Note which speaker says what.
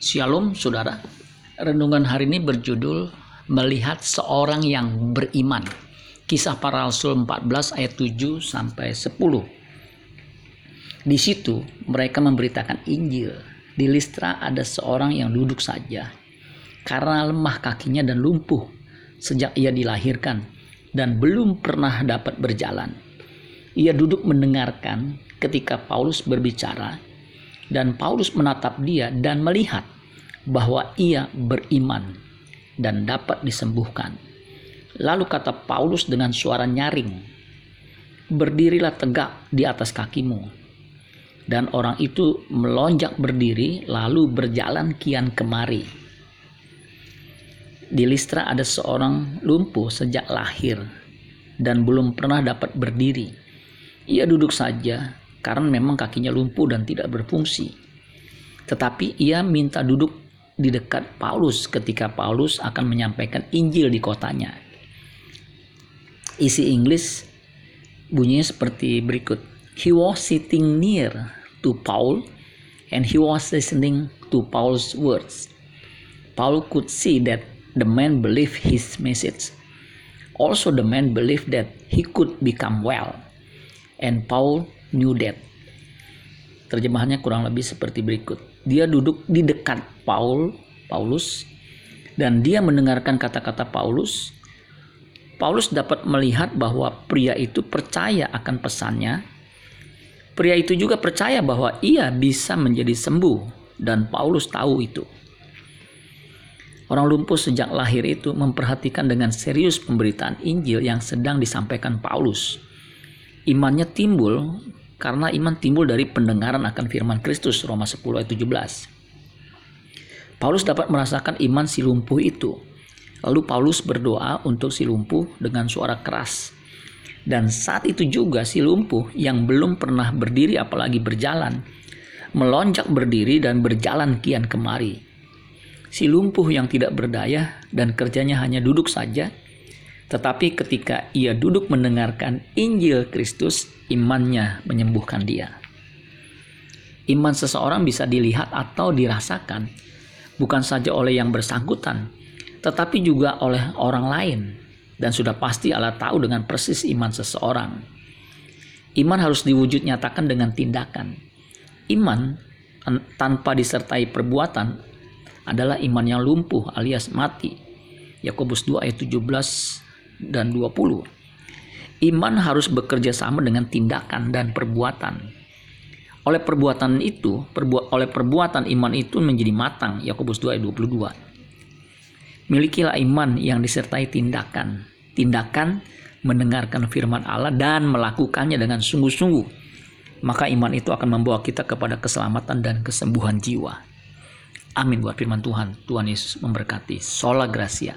Speaker 1: Shalom saudara. Renungan hari ini berjudul Melihat seorang yang beriman. Kisah para Rasul 14 ayat 7 sampai 10. Di situ mereka memberitakan Injil. Di Listra ada seorang yang duduk saja karena lemah kakinya dan lumpuh sejak ia dilahirkan dan belum pernah dapat berjalan. Ia duduk mendengarkan ketika Paulus berbicara dan Paulus menatap dia dan melihat bahwa ia beriman dan dapat disembuhkan. Lalu kata Paulus dengan suara nyaring, "Berdirilah tegak di atas kakimu." Dan orang itu melonjak berdiri lalu berjalan kian kemari. Di Listra ada seorang lumpuh sejak lahir dan belum pernah dapat berdiri. Ia duduk saja karena memang kakinya lumpuh dan tidak berfungsi. Tetapi ia minta duduk di dekat Paulus ketika Paulus akan menyampaikan Injil di kotanya. Isi Inggris bunyinya seperti berikut. He was sitting near to Paul and he was listening to Paul's words. Paul could see that the man believed his message. Also the man believed that he could become well. And Paul knew that. Terjemahannya kurang lebih seperti berikut. Dia duduk di dekat Paul, Paulus, dan dia mendengarkan kata-kata Paulus. Paulus dapat melihat bahwa pria itu percaya akan pesannya. Pria itu juga percaya bahwa ia bisa menjadi sembuh, dan Paulus tahu itu. Orang lumpuh sejak lahir itu memperhatikan dengan serius pemberitaan Injil yang sedang disampaikan Paulus. Imannya timbul karena iman timbul dari pendengaran akan firman Kristus Roma 10 ayat 17. Paulus dapat merasakan iman si lumpuh itu. Lalu Paulus berdoa untuk si lumpuh dengan suara keras. Dan saat itu juga si lumpuh yang belum pernah berdiri apalagi berjalan melonjak berdiri dan berjalan kian kemari. Si lumpuh yang tidak berdaya dan kerjanya hanya duduk saja tetapi ketika ia duduk mendengarkan Injil Kristus, imannya menyembuhkan dia. Iman seseorang bisa dilihat atau dirasakan bukan saja oleh yang bersangkutan, tetapi juga oleh orang lain. Dan sudah pasti Allah tahu dengan persis iman seseorang. Iman harus diwujud nyatakan dengan tindakan. Iman tanpa disertai perbuatan adalah iman yang lumpuh alias mati. Yakobus 2 ayat 17 dan 20. Iman harus bekerja sama dengan tindakan dan perbuatan. Oleh perbuatan itu, perbu oleh perbuatan iman itu menjadi matang. Yakobus 2 ayat 22. Milikilah iman yang disertai tindakan. Tindakan mendengarkan firman Allah dan melakukannya dengan sungguh-sungguh. Maka iman itu akan membawa kita kepada keselamatan dan kesembuhan jiwa. Amin buat firman Tuhan. Tuhan Yesus memberkati. Sola Gracia.